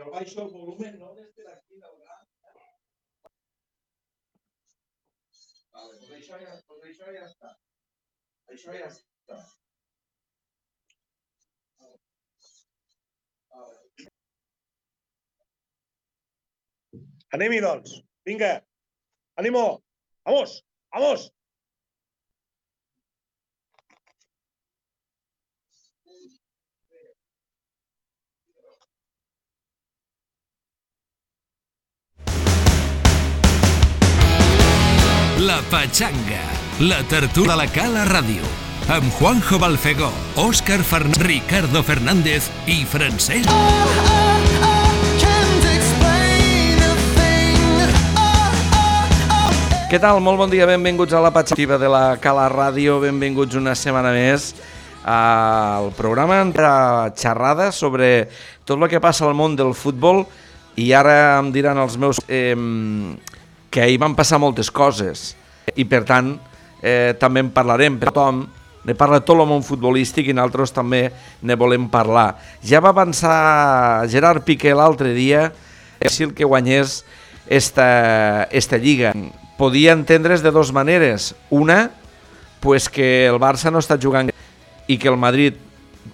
Però baixo el volumen, no des de aquí del gran. Vale, pues això ja, pues això ja està. Això ja està. Anem-hi, doncs. Vinga. Animo. Vamos. Vamos. La Pachanga, la tertúlia de la Cala Ràdio, amb Juanjo Balfegó, Òscar Fernández, Ricardo Fernández i Francesc... Què tal? Molt bon dia, benvinguts a la Patxativa de la Cala Ràdio, benvinguts una setmana més al programa entre xerrades sobre tot el que passa al món del futbol. I ara em diran els meus eh, que ahir van passar moltes coses i per tant eh, també en parlarem per tothom ne parla tot el món futbolístic i nosaltres també ne volem parlar. Ja va avançar Gerard Piqué l'altre dia si el que guanyés esta, esta lliga podia entendre's de dues maneres. Una, pues que el Barça no està jugant i que el Madrid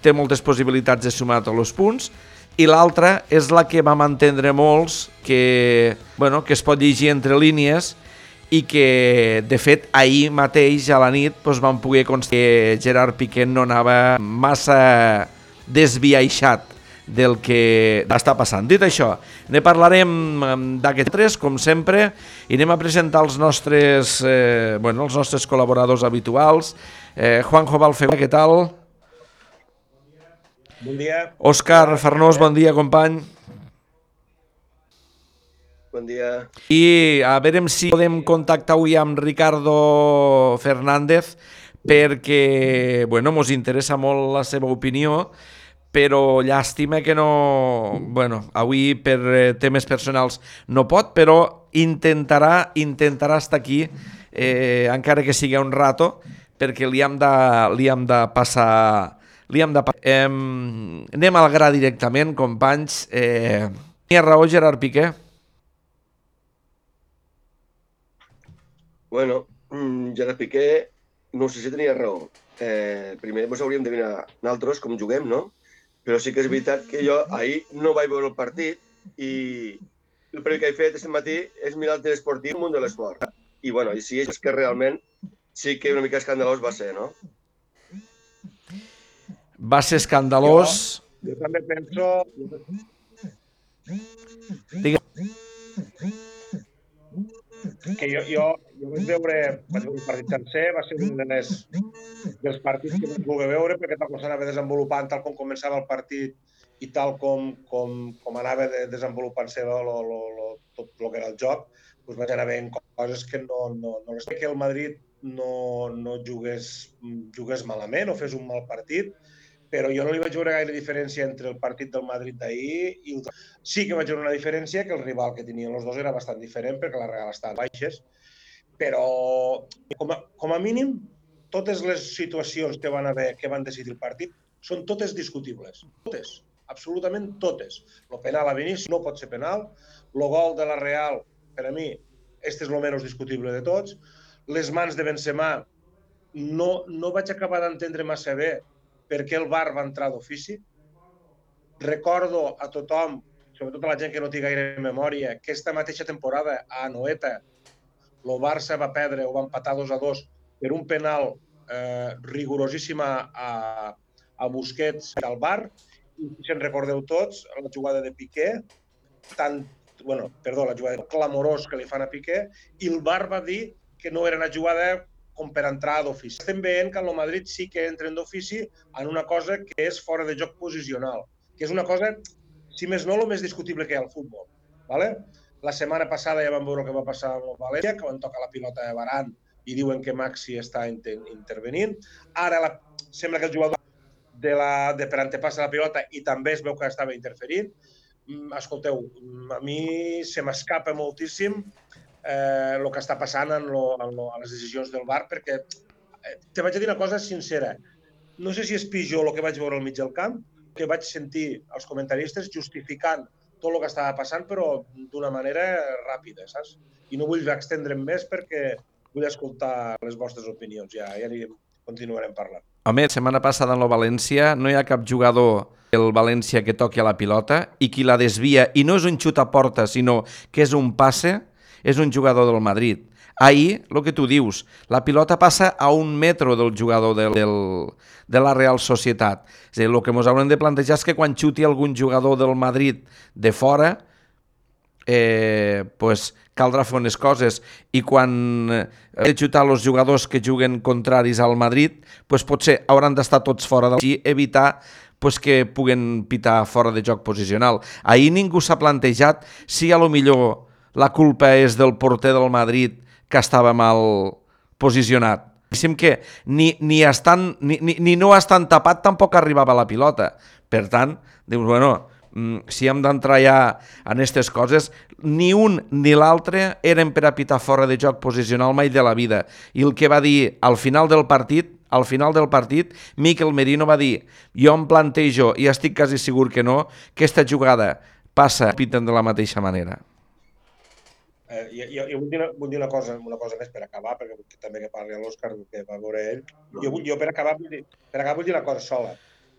té moltes possibilitats de sumar tots els punts, i l'altra és la que vam entendre molts, que, bueno, que es pot llegir entre línies, i que, de fet, ahir mateix, a la nit, doncs, vam poder constatar que Gerard Piqué no anava massa desviaixat del que està passant. Dit això, ne parlarem d'aquests tres, com sempre, i anem a presentar els nostres, eh, bueno, els nostres col·laboradors habituals. Eh, Juanjo Balfegó, què tal? Bon dia. Òscar Farnós, bon dia, company. Bon dia. I a veure si podem contactar avui amb Ricardo Fernández perquè, bueno, mos interessa molt la seva opinió, però llàstima que no... Bueno, avui per eh, temes personals no pot, però intentarà, intentarà estar aquí, eh, encara que sigui un rato, perquè li hem de, li hem de passar... Li hem de passar. Eh, anem al gra directament, companys. Eh, ha raó, Gerard Piqué? Bueno, mm, Gerard Piqué, no sé si tenia raó. Eh, primer ens hauríem de mirar nosaltres com juguem, no? Però sí que és veritat que jo ahir no vaig veure el partit i el primer que he fet aquest matí és mirar el telesportiu munt de l'esport. I bueno, i si és que realment sí que una mica escandalós va ser, no? Va ser escandalós. Jo, jo també penso... Digue que jo, jo, jo vaig veure, vaig veure el partit sencer, va ser un dels, dels partits que vaig voler veure perquè tal com s'anava desenvolupant, tal com començava el partit i tal com, com, com anava desenvolupant-se tot el que era el joc, doncs vaig anar veient coses que no, no, no les... que el Madrid no, no jugués, jugués malament o fes un mal partit, però jo no li vaig veure gaire diferència entre el partit del Madrid d'ahir i el... Sí que vaig veure una diferència, que el rival que tenien els dos era bastant diferent perquè la Real estava baixes, però com a, com a mínim totes les situacions que van haver, que van decidir el partit són totes discutibles. Totes, absolutament totes. El penal a Vinícius no pot ser penal, el gol de la Real, per a mi, este és el menys discutible de tots. Les mans de Benzema no, no vaig acabar d'entendre massa bé per què el VAR va entrar d'ofici. Recordo a tothom, sobretot a la gent que no té gaire memòria, que aquesta mateixa temporada a Anoeta el Barça va perdre o va empatar 2 a 2 per un penal eh, rigorosíssim a, a Busquets al bar. I si en recordeu tots, la jugada de Piqué, tant, bueno, perdó, la jugada clamorós que li fan a Piqué, i el bar va dir que no era una jugada com per entrar d'ofici. Estem veient que el Madrid sí que entren d'ofici en una cosa que és fora de joc posicional, que és una cosa, si més no, el més discutible que hi ha al futbol. ¿vale? La setmana passada ja vam veure el que va passar amb el València, que van tocar la pilota de Baran i diuen que Maxi està inter intervenint. Ara la, sembla que el jugador de, la, de per antepassa la pilota i també es veu que estava interferint. Mm, escolteu, a mi se m'escapa moltíssim eh, el que està passant en, lo, en, lo, en les decisions del bar, perquè eh, te vaig dir una cosa sincera. No sé si és pitjor el que vaig veure al mig del camp, que vaig sentir els comentaristes justificant tot el que estava passant, però d'una manera ràpida, saps? I no vull extendre'm més perquè vull escoltar les vostres opinions. Ja, ja anirem, continuarem parlant. Home, setmana passada en el València no hi ha cap jugador del València que toqui a la pilota i qui la desvia, i no és un xut a porta, sinó que és un passe, és un jugador del Madrid. Ahir, el que tu dius, la pilota passa a un metro del jugador del, del, de la Real Societat. És a dir, el que ens haurem de plantejar és que quan xuti algun jugador del Madrid de fora, eh, pues, caldrà fer unes coses i quan eh, xutar els jugadors que juguen contraris al Madrid, pues, potser hauran d'estar tots fora del... i evitar pues, que puguen pitar fora de joc posicional. Ahir ningú s'ha plantejat si a lo millor la culpa és del porter del Madrid que estava mal posicionat. Diguéssim que ni, ni, estan, ni, ni, ni no estan tapat tampoc arribava la pilota. Per tant, dius, bueno, mm, si hem d'entrar ja en aquestes coses, ni un ni l'altre eren per a pitar fora de joc posicional mai de la vida. I el que va dir al final del partit, al final del partit, Miquel Merino va dir jo em plantejo, i estic quasi segur que no, que aquesta jugada passa piten de la mateixa manera. Eh, jo, jo, vull, dir una, vull dir una cosa, una cosa més per acabar, perquè vull que, també que parli l'Òscar, que va veure ell. Jo, vull- jo per acabar vull dir, per acabar vull dir una cosa sola.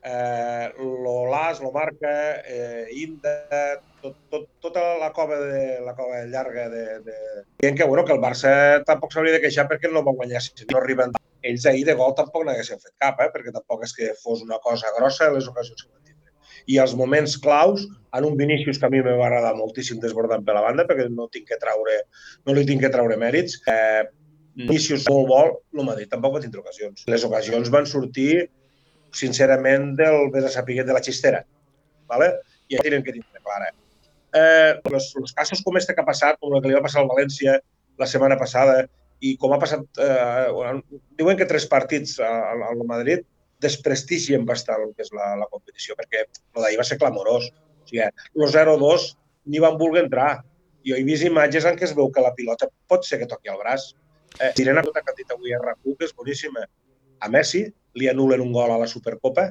Eh, lo Las, lo Marca, eh, Inda, tot, tot, tota la cova, de, la cova llarga de, de... Dient que, bueno, que el Barça tampoc s'hauria de queixar perquè no va guanyar, si no arriben. Ells ahir de gol tampoc n'haguessin fet cap, eh? perquè tampoc és que fos una cosa grossa les ocasions que van tindre. I els moments claus, en un Vinícius que a mi me va agradar moltíssim desbordant per la banda, perquè no tinc que traure, no li tinc que traure mèrits. Eh, Vinícius molt bo, el Madrid tampoc va tindre ocasions. Les ocasions van sortir, sincerament, del vés a saber de la xistera. ¿vale? I ja tenen que tindre clara. Eh, els, els casos com este que ha passat, com el que li va passar al València la setmana passada, i com ha passat, eh, diuen que tres partits al, al Madrid desprestigien bastant el que és la, la competició, perquè el d'ahir va ser clamorós. O sigui, el 0-2 ni van voler entrar. Jo he vist imatges en què es veu que la pilota pot ser que toqui el braç. Eh, Sirena que ha dit avui a RAC1, que és boníssima. A Messi li anulen un gol a la Supercopa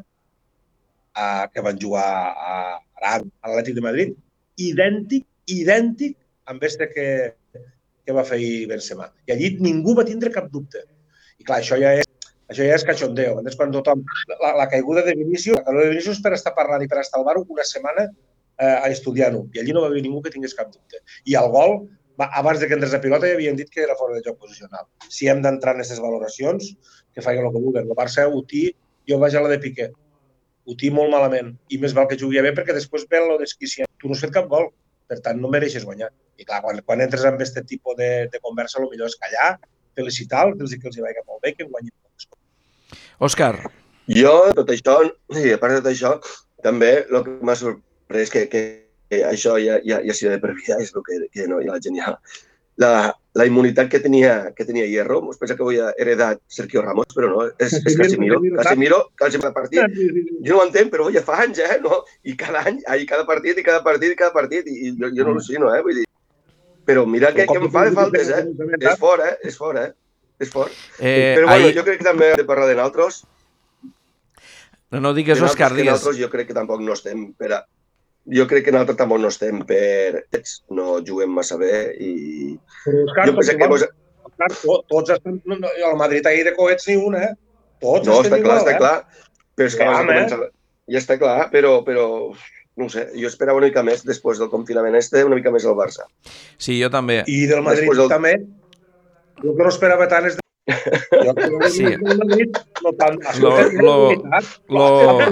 a, que van jugar a Aran, a l'Atlètic de Madrid. Idèntic, idèntic amb este que, que va fer Benzema. I allí ningú va tindre cap dubte. I clar, això ja és això ja és cachondeo. És quan tothom... La, la caiguda de Vinícius, la caiguda de Vinícius per estar parlant i per estar al bar una setmana eh, estudiant-ho. I allí no va haver ningú que tingués cap dubte. I el gol, abans de que entrés a pilota, ja havien dit que era fora de joc posicional. Si hem d'entrar en aquestes valoracions, que facin el que vulguin. El Barça, Utí, jo vaig a la de Piqué. Utí molt malament. I més val que jugui bé perquè després ve lo desquiciant. Tu no has fet cap gol, per tant no mereixes guanyar. I clar, quan, quan entres amb aquest tipus de, de conversa, el millor és callar, felicitar, dir-los que els hi vagi molt bé, que guanyin. Òscar, Jo, tot això, i a part de tot això, també el que m'ha sorprès que, que, que això ja, ja, ja s'hi ha de previar, és el que, que no, ja la gent ja... La, la immunitat que tenia, que tenia Hierro, es pensa que havia heredat Sergio Ramos, però no, és, és Casemiro. Casemiro, Casemiro partit. Jo no ho entenc, però ja fa anys, eh? No? I cada any, i cada partit, i cada partit, i cada partit, i jo, jo no al·lucino, eh? Vull dir, però mira que, que em fa de faltes, eh? És fort, eh? És fort, eh? És fort. eh, però bueno, ahir... jo crec que també hem de parlar de naltros. No, no digues, Òscar, digues. naltros jo crec que tampoc no estem per a... Jo crec que nosaltres tampoc no estem per... No juguem massa bé i... Però, Òscar, Jo pensé que... Vos... Òscar, tots estan... No, no, al Madrid ahir de coets ni una, eh? Tots No, estem està clar, igual, està eh? clar. Però és que abans de eh? començar... Ja està clar, però, però no ho sé, jo esperava una mica més després del confinament este, una mica més al Barça. Sí, jo també. I del Madrid Després el- també. Jo que no esperava tant és de... Jo Sí. no tant. Lo- Escolta, lo- lo-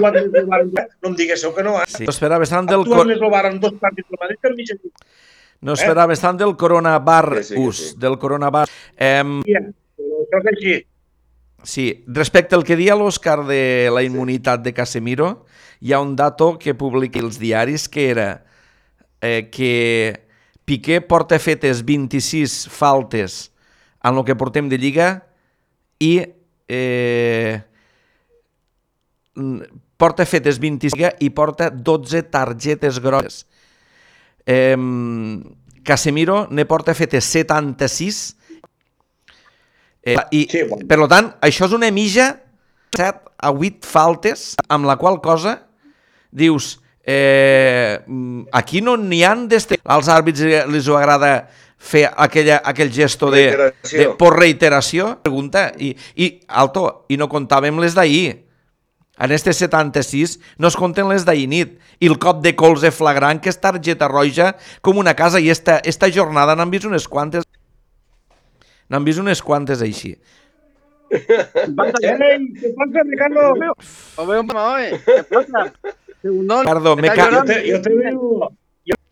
No em diguéssiu que no, eh? Sí. No esperaves tant del, més dos partits del Madrid que no esperaves tant del coronavirus, Que sí, que sí. del. Em, Però això és així. Sí, respecte al que dia l'Òscar de la immunitat de Casemiro, hi ha un dato que publiqui els diaris que era eh, que Piqué porta fetes 26 faltes en el que portem de Lliga i eh, porta fetes 25 i porta 12 targetes grosses. Eh, Casemiro ne porta fetes 76 Eh, I, Sí, bueno. per tant, això és una mitja 7 a 8 faltes, amb la qual cosa dius, Eh, aquí no n'hi han d'este... Als àrbits eh, els ho agrada fer aquella, aquell gesto de, Reiteració. de por reiteració? Pregunta. I, i alto, i no comptàvem les d'ahir. En este 76 no es compten les d'ahir nit. I el cop de colze flagrant, que és targeta roja com una casa. I esta, esta jornada n'han vist unes quantes. N'han vist unes quantes així. Ei, què passa, Ricardo? Os veo un. ¿Qué pasa? Ricardo, me, ¿Estáis ca Jo llorando? te, jo te veo...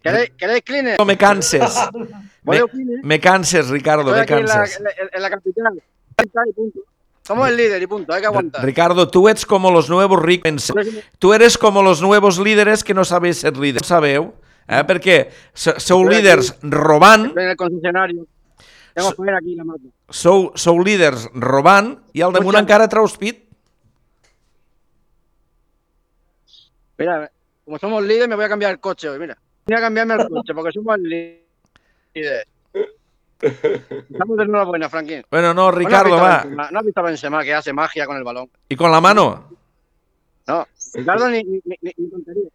¿Queréis, ¿Queréis cleaner? no me canses. Me, me canses, Ricardo, Estoy me aquí en la, canses. en, la, en la capital. Somos el líder y punto. Hay que aguantar. Ricardo, tú eres como los nuevos ricos. Tú eres como los nuevos líderes que no sabéis ser líderes. No sabeu, eh? perquè so- sou líders robant, Estoy en el concesionario. Tengo que poner aquí la moto. sou, sou líders robant i al damunt encara traus pit. Mira, como somos líderes, me voy a cambiar el coche hoy. Mira, voy a cambiarme el coche porque somos el líder. Estamos de enhorabuena, Franklin. Bueno, no, ¿No Ricardo, va. Benzema? ¿No has visto a Benzema que hace magia con el balón? ¿Y con la mano? No, Ricardo ni, ni, ni, ni tontería.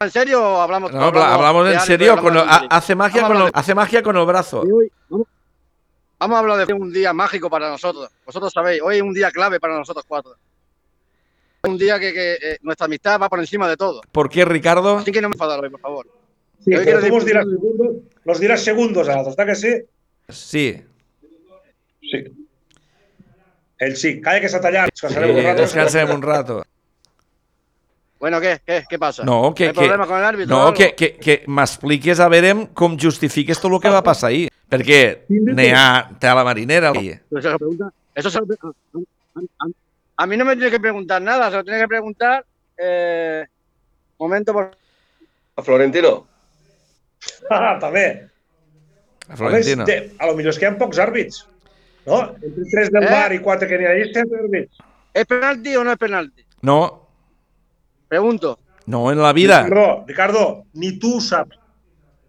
¿En serio o hablamos? No, habla- hablamos en serio. Con, hablamos ha- en serio? hace, magia Vamos con hablar de- hace magia con el brazo. Y hoy vamos, a hablar de un día mágico para nosotros. Vosotros sabéis, hoy es un día clave para nosotros cuatro. Es un día que, que, eh, nuestra amistad va por encima de todo. ¿Por qué, Ricardo? Así que no me enfadar hoy, por favor. Sí, decir- diràs segundos, nos diràs segundos a està que sí? Sí. Sí. Ell sí, calla que s'ha tallat. sí Descansarem un rato. descansem un rato. Bueno, ¿qué? ¿Qué, qué pasa? No, que, ¿Hay que, problemas con el árbitro? no, que, que, que m'expliques a veure com justifiques tot el que va passar ahir. Perquè n'hi ha tela marinera. ahí. Se Eso se lo pre- a, a- a mí no me tiene que preguntar nada, se lo tiene que preguntar. Eh, momento, por A Florentino. Ah, també. A A, més, Florentino. de, a lo millor és que hi ha pocs àrbits. No? Entre tres del Eh? bar i quatre que n'hi ha, hi ha set àrbits. ¿Es penalti o no es penalti? No, Pregunto. no en la vida. Ricardo, Ricardo, ni tu ho saps.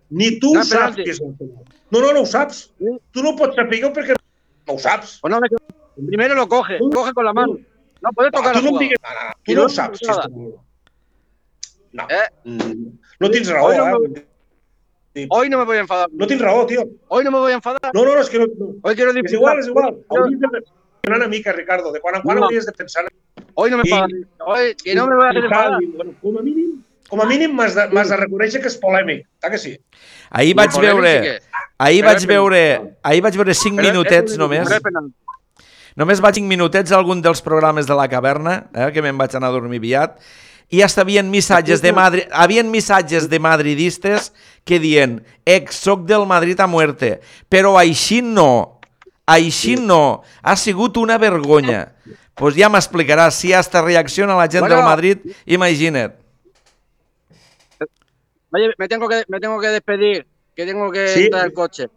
Ni tu No, saps penalti. què és el penal. No, no, no ho saps. Sí. Tu no pots saber-ho perquè no ho saps. Pues primero lo coge, lo coge con la mano. No puede No, tocar tu al no em diguis... No, no, no, tu no no ho saps. Si és. No. Eh? Mm, No tens raó, Hoy no eh? Hoy no me voy a enfadar. No tens raó, tio. Hoy no me voy a enfadar. No, no, no, és que no... no. Hoy quiero És disfrutar. igual, és igual. Hoy, Hauries de pensar una mica, Ricardo, de quan en quan No. hauries de pensar... hoy no me I- enfadar. Hoy, que no me voy a enfadar. bueno, com a mínim, com a mínim m'has de, m'has de reconèixer que és polèmic. Està que sí? Ahir vaig veure... Ahir vaig veure... Ahir vaig veure 5 Pero es- minutets es- només. es. Només vaig 5 minutets a algun dels programes de la caverna, eh, que me'n vaig anar a dormir aviat, i hasta havien missatges de, Madri... havien missatges de madridistes que dient ex, soc del Madrid a muerte, però així no, així no, ha sigut una vergonya. Pues ja m'explicaràs si hasta reacciona la gent Bueno. del Madrid, imagina't. Oye, me tengo que, me tengo que despedir, que tengo que Sí. entrar al coche.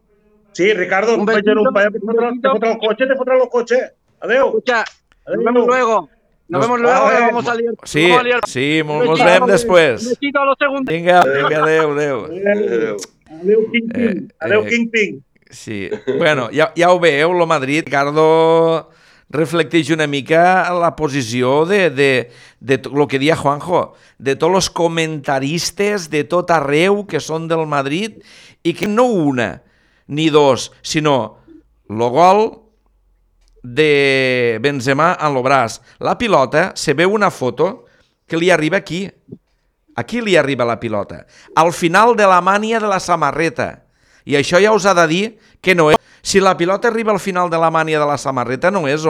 Sí, Ricardo, Un besito, un paio, te besito. fotrà el cotxe, te fotrà el cotxe. Adéu. Escucha, nos Adéu. vemos luego. Nos Nos- vemos luego, que vamos a liar. Sí, vamos a liar. sí, Un mos mos besito, veiem Un després. besito a los segundos. Vinga, vinga, adéu, adéu. Adéu. Adéu, Kingpin. Eh, eh, Kingpin. Sí, bueno, ja, ja ho veieu, lo Madrid, Ricardo reflecteix una mica la posició de, de, de lo que dia Juanjo, de tots els comentaristes de tot arreu que són del Madrid i que no una ni dos, sinó lo gol de Benzema en lo braç. La pilota, se veu una foto que li arriba aquí. Aquí li arriba la pilota. Al final de la mània de la samarreta. I això ja us ha de dir que no és. Si la pilota arriba al final de la mània de la samarreta, no és.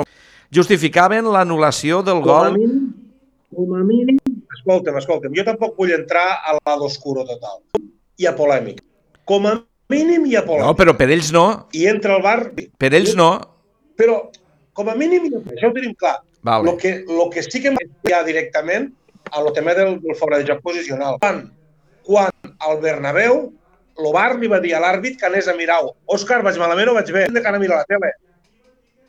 Justificaven l'anul·lació del Com a gol. mínim, com a mínim... Escolta'm, escolta'm, jo tampoc vull entrar a la d'oscuro total. Hi ha polèmica. Com a mínim hi ha polèmica. No, però per ells no. I entra al bar... Per ells no. Però, com a mínim, això ho tenim clar. Vale. Lo que, lo que sí que ja directament a lo tema del, del fora de joc posicional. Quan, quan al Bernabéu, el bar li va dir a l'àrbit que anés a mirar Òscar, vaig malament o vaig bé? Hem de que anar a mirar la tele.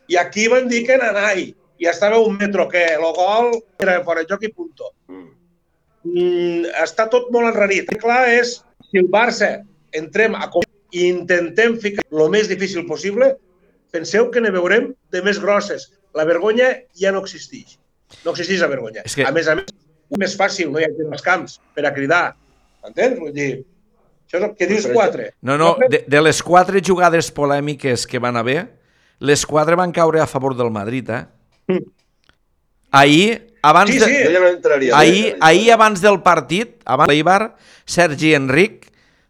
I aquí van dir que n'anai. I estava un metro, que el gol era fora de joc i punto. Mm. Està tot molt enrarit. El clar és, si el Barça entrem a i intentem ficar el més difícil possible, penseu que ne veurem de més grosses. La vergonya ja no existeix. No existeix la vergonya. És que- A més a més, un més fàcil, no hi ha gent als camps per a cridar. Entens? Vull dir, això és el que dius quatre. No, no, de, de les quatre jugades polèmiques que van haver, les quatre van caure a favor del Madrid, eh? Mm. Ahir, abans Sí, de... sí. Jo ja no entraria. Ahir, ahir abans del partit, abans l'Eibar, Sergi Enric,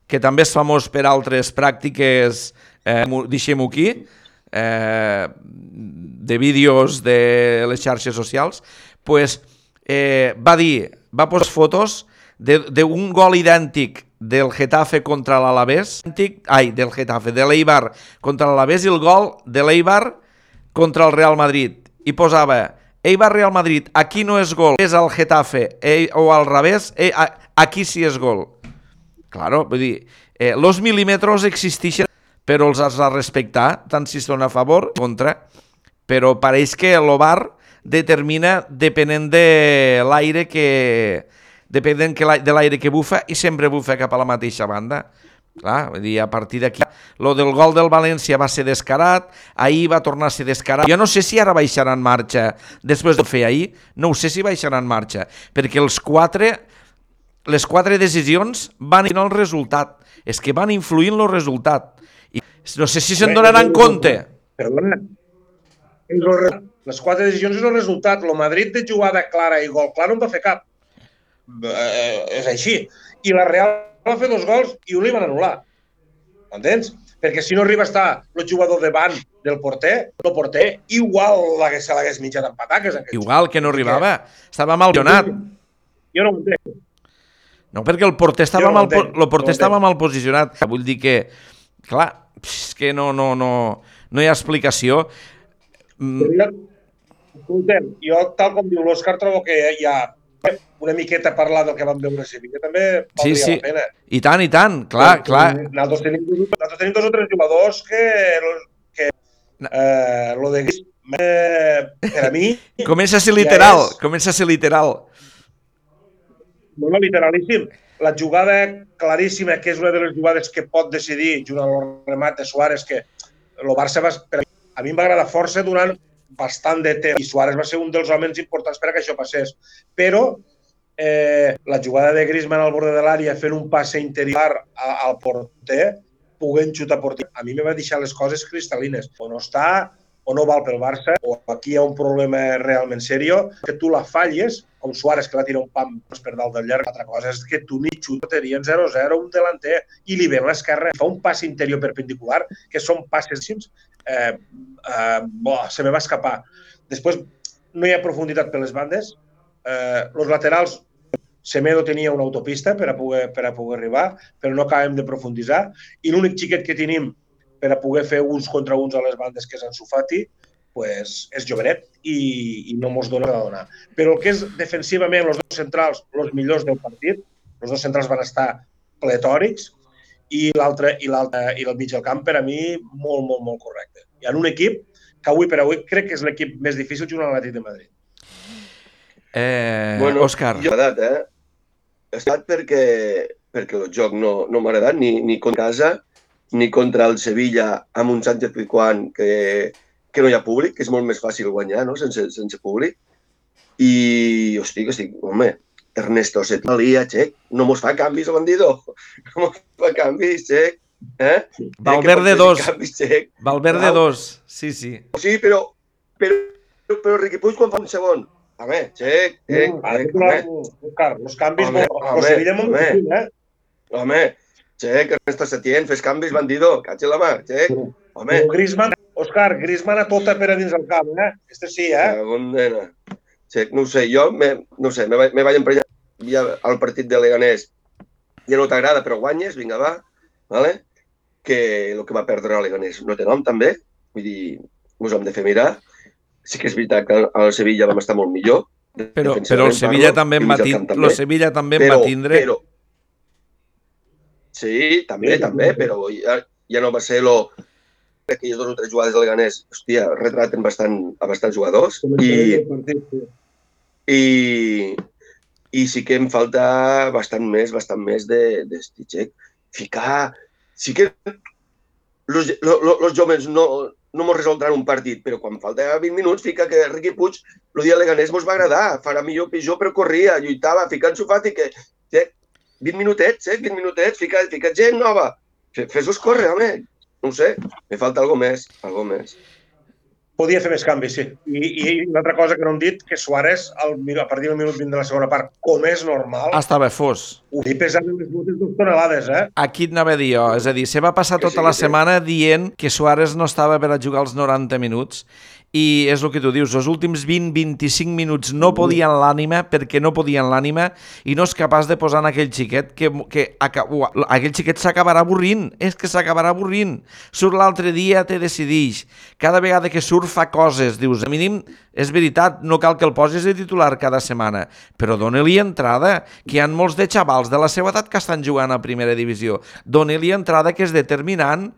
que també és famós per altres pràctiques, eh, deixem-ho aquí, eh, de vídeos de les xarxes socials, pues, eh, va dir, va posar fotos d'un gol idèntic del Getafe contra l'Alavés, ai, del Getafe, de l'Eibar contra l'Alavés i el gol de l'Eibar contra el Real Madrid. I posava, Eibar Real Madrid, aquí no és gol, és al Getafe, eh, o al revés, eh, a- aquí sí és gol. Claro, vull dir, eh, los milímetros existeixen, però els has de respectar, tant si són a favor o contra. Però pareix que l'OVAR determina depenent de l'aire que depenent que de l'aire que bufa i sempre bufa cap a la mateixa banda. Clar, vull dir, a partir d'aquí, lo del gol del València va ser descarat, ahir va tornar a ser descarat. Jo no sé si ara baixarà en marxa, després de fer ahir, no ho sé si baixarà en marxa, perquè els quatre, les quatre decisions van influir el resultat. És que van influir en el resultat. No sé si se'n donaran compte. Perdona. Les quatre decisions és el resultat. El Madrid de jugada clara i gol clar no en va fer cap. Eh, és així. I la Real va fer dos gols i un li van anul·lar. Entens? Perquè si no arriba a estar el jugador davant del porter, el porter igual l'hagués- se l'hagués mitjat en pataques. Igual que no arribava. Estava mal donat. Jo no ho entenc. No, perquè el porter estava, no mal, el porter no estava mal posicionat. Vull dir que, clar, és que no, no, no, no hi ha explicació. Mm, Escoltem, jo, tal com diu l'Òscar, trobo que hi ha una miqueta parlar del que vam veure a Sevilla. També Sí, valdria sí. la pena. I tant, i tant, clar, clar. Nosaltres tenim, nosaltres tenim dos o tres jugadors que, que eh, lo de eh, per a mi, Comença a ser Ja literal, és. comença a ser literal. no, no literalíssim, la jugada claríssima, que és una de les jugades que pot decidir, junt amb el remat de Suárez, que el Barça va, per a mi em va agradar força durant bastant de temps i Suárez va ser un dels homes importants per a que això passés. Però eh, la jugada de Griezmann al borde de l'àrea fent un passe interior al porter, puguent xutar porter, a mi me va deixar les coses cristal·lines. O no està, o no val pel Barça, o aquí hi ha un problema realment serio, que tu la falles, com Suárez, que va tirar un pam per dalt del llarg. L'altra cosa és que tu ni xutarien 0-0 un delanter i li ven l'esquerra, fa un pas interior perpendicular, que són passes eh, eh, bo, se me va escapar. Després, no hi ha profunditat per les bandes. Eh, laterals, Semedo tenia una autopista per a poder, per a poder arribar, però no acabem de profunditzar. I l'únic xiquet que tenim per a poder fer uns contra uns a les bandes, que és en Sufati, pues, és jovenet i, i no mos dona a donar. Però el que és defensivament, els dos centrals, els millors del partit, els dos centrals van estar pletòrics i l'altre i l'altre i el mig del camp per a mi molt, molt, molt correcte. I en un equip que avui per avui crec que és l'equip més difícil jugar a l'Atlètic de Madrid. Eh, Bueno, Òscar, Jo he edat, eh? He estat perquè, perquè el joc no, no m'ha agradat ni, ni contra casa, ni contra el Sevilla amb un Sánchez Pizjuán que, que no hi ha públic, que és molt més fàcil guanyar, no?, sense, sense públic. I, hosti, que estic, home, Ernesto Setalia, xec, no mos fa canvis el bandido. No mos fa canvis, xec. Eh? Valverde Eh, dos. Canvis, xec. Valverde Val. 2, sí, sí. Sí, però, però, però Riqui Puig quan fa un segon. Home, xec, xec, Ara, xec, titular, home. Òscar, els canvis, Home, home, home, el Sevilla molt home. difícil, eh? Home, xec, Ernesto Setién, fes canvis, bandido, catxi la mà, xec. Home, Però Griezmann, Òscar, Griezmann a tota per a dins del camp, eh? Este sí, eh? segon nena. Xec, no ho sé, jo, me, no sé, me, vaig- me vaig emprenyar ja al partit de Leganés. Ja no t'agrada, però guanyes, vinga, va, vale? que el que va perdre a Leganés no té nom, també. Vull dir, us hem de fer mirar. Sí que és veritat que al Sevilla vam estar molt millor. Però, però el Sevilla parlo, també en va tindre, el Sevilla també en va tindre. Però... Sí, també, Sí, també, però ja, ja no va ser lo... Aquelles dues o tres jugades del Ganès, hòstia, retraten bastant, a bastants jugadors i, i, i sí que em falta bastant més, bastant més de, de Stitchek. Ficar... Sí que los, lo- lo- los joves no, no mos resoldran un partit, però quan falta 20 minuts fica que Riqui Puig el dia Leganés mos va agradar, farà millor o pitjor, però corria, lluitava, fica en Sofati que... que 20 minutets, eh? 20 minutets, fica, fica gent nova. Fe- Fes-los córrer, home. No ho sé, me falta algo més, algo més. Podia fer més canvis, sí. I, i una altra cosa que no hem dit, que Suárez, al, a partir del minut 20 de la segona part, com és normal, Estava fos. ho dic pesant botes dos tonelades, eh? Aquí et anava a dir jo, és a dir, se va passar Que tota sí, la sí. setmana dient que Suárez no estava per a jugar els 90 minuts i és el que tu dius, els últims 20-25 minuts no podien l'ànima perquè no podien l'ànima i no és capaç de posar en aquell xiquet que, que ua, aquell xiquet s'acabarà avorrint, és que s'acabarà avorrint. Surt l'altre dia, te decidix. Cada vegada que surt fa coses, dius, a mínim, és veritat, no cal que el posis de titular cada setmana, però dona-li entrada, que hi ha molts de xavals de la seva edat que estan jugant a primera divisió. Dona-li entrada que és determinant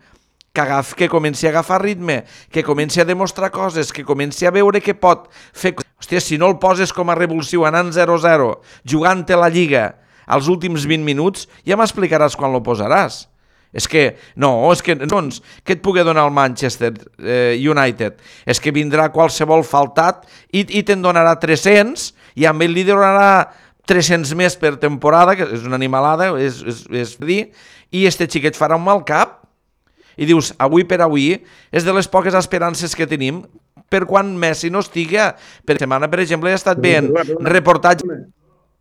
que, agaf, que comenci a agafar ritme, que comenci a demostrar coses, que comenci a veure que pot fer... Hòstia, si no el poses com a revulsiu anant 0-0, jugant-te la Lliga als últims 20 minuts, ja m'explicaràs quan lo posaràs. És que, no, és que, doncs, què et pugui donar el Manchester eh, United? És que vindrà qualsevol faltat i, i te'n donarà 300 i amb ell li donarà 300 més per temporada, que és una animalada, és, és, és dir, i este xiquet farà un mal cap i dius, avui per avui, és de les poques esperances que tenim per quan Messi no estiga. Per setmana, per exemple, he estat veient reportatge...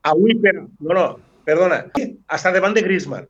Avui, per... No, no, perdona. Està davant de Griezmann.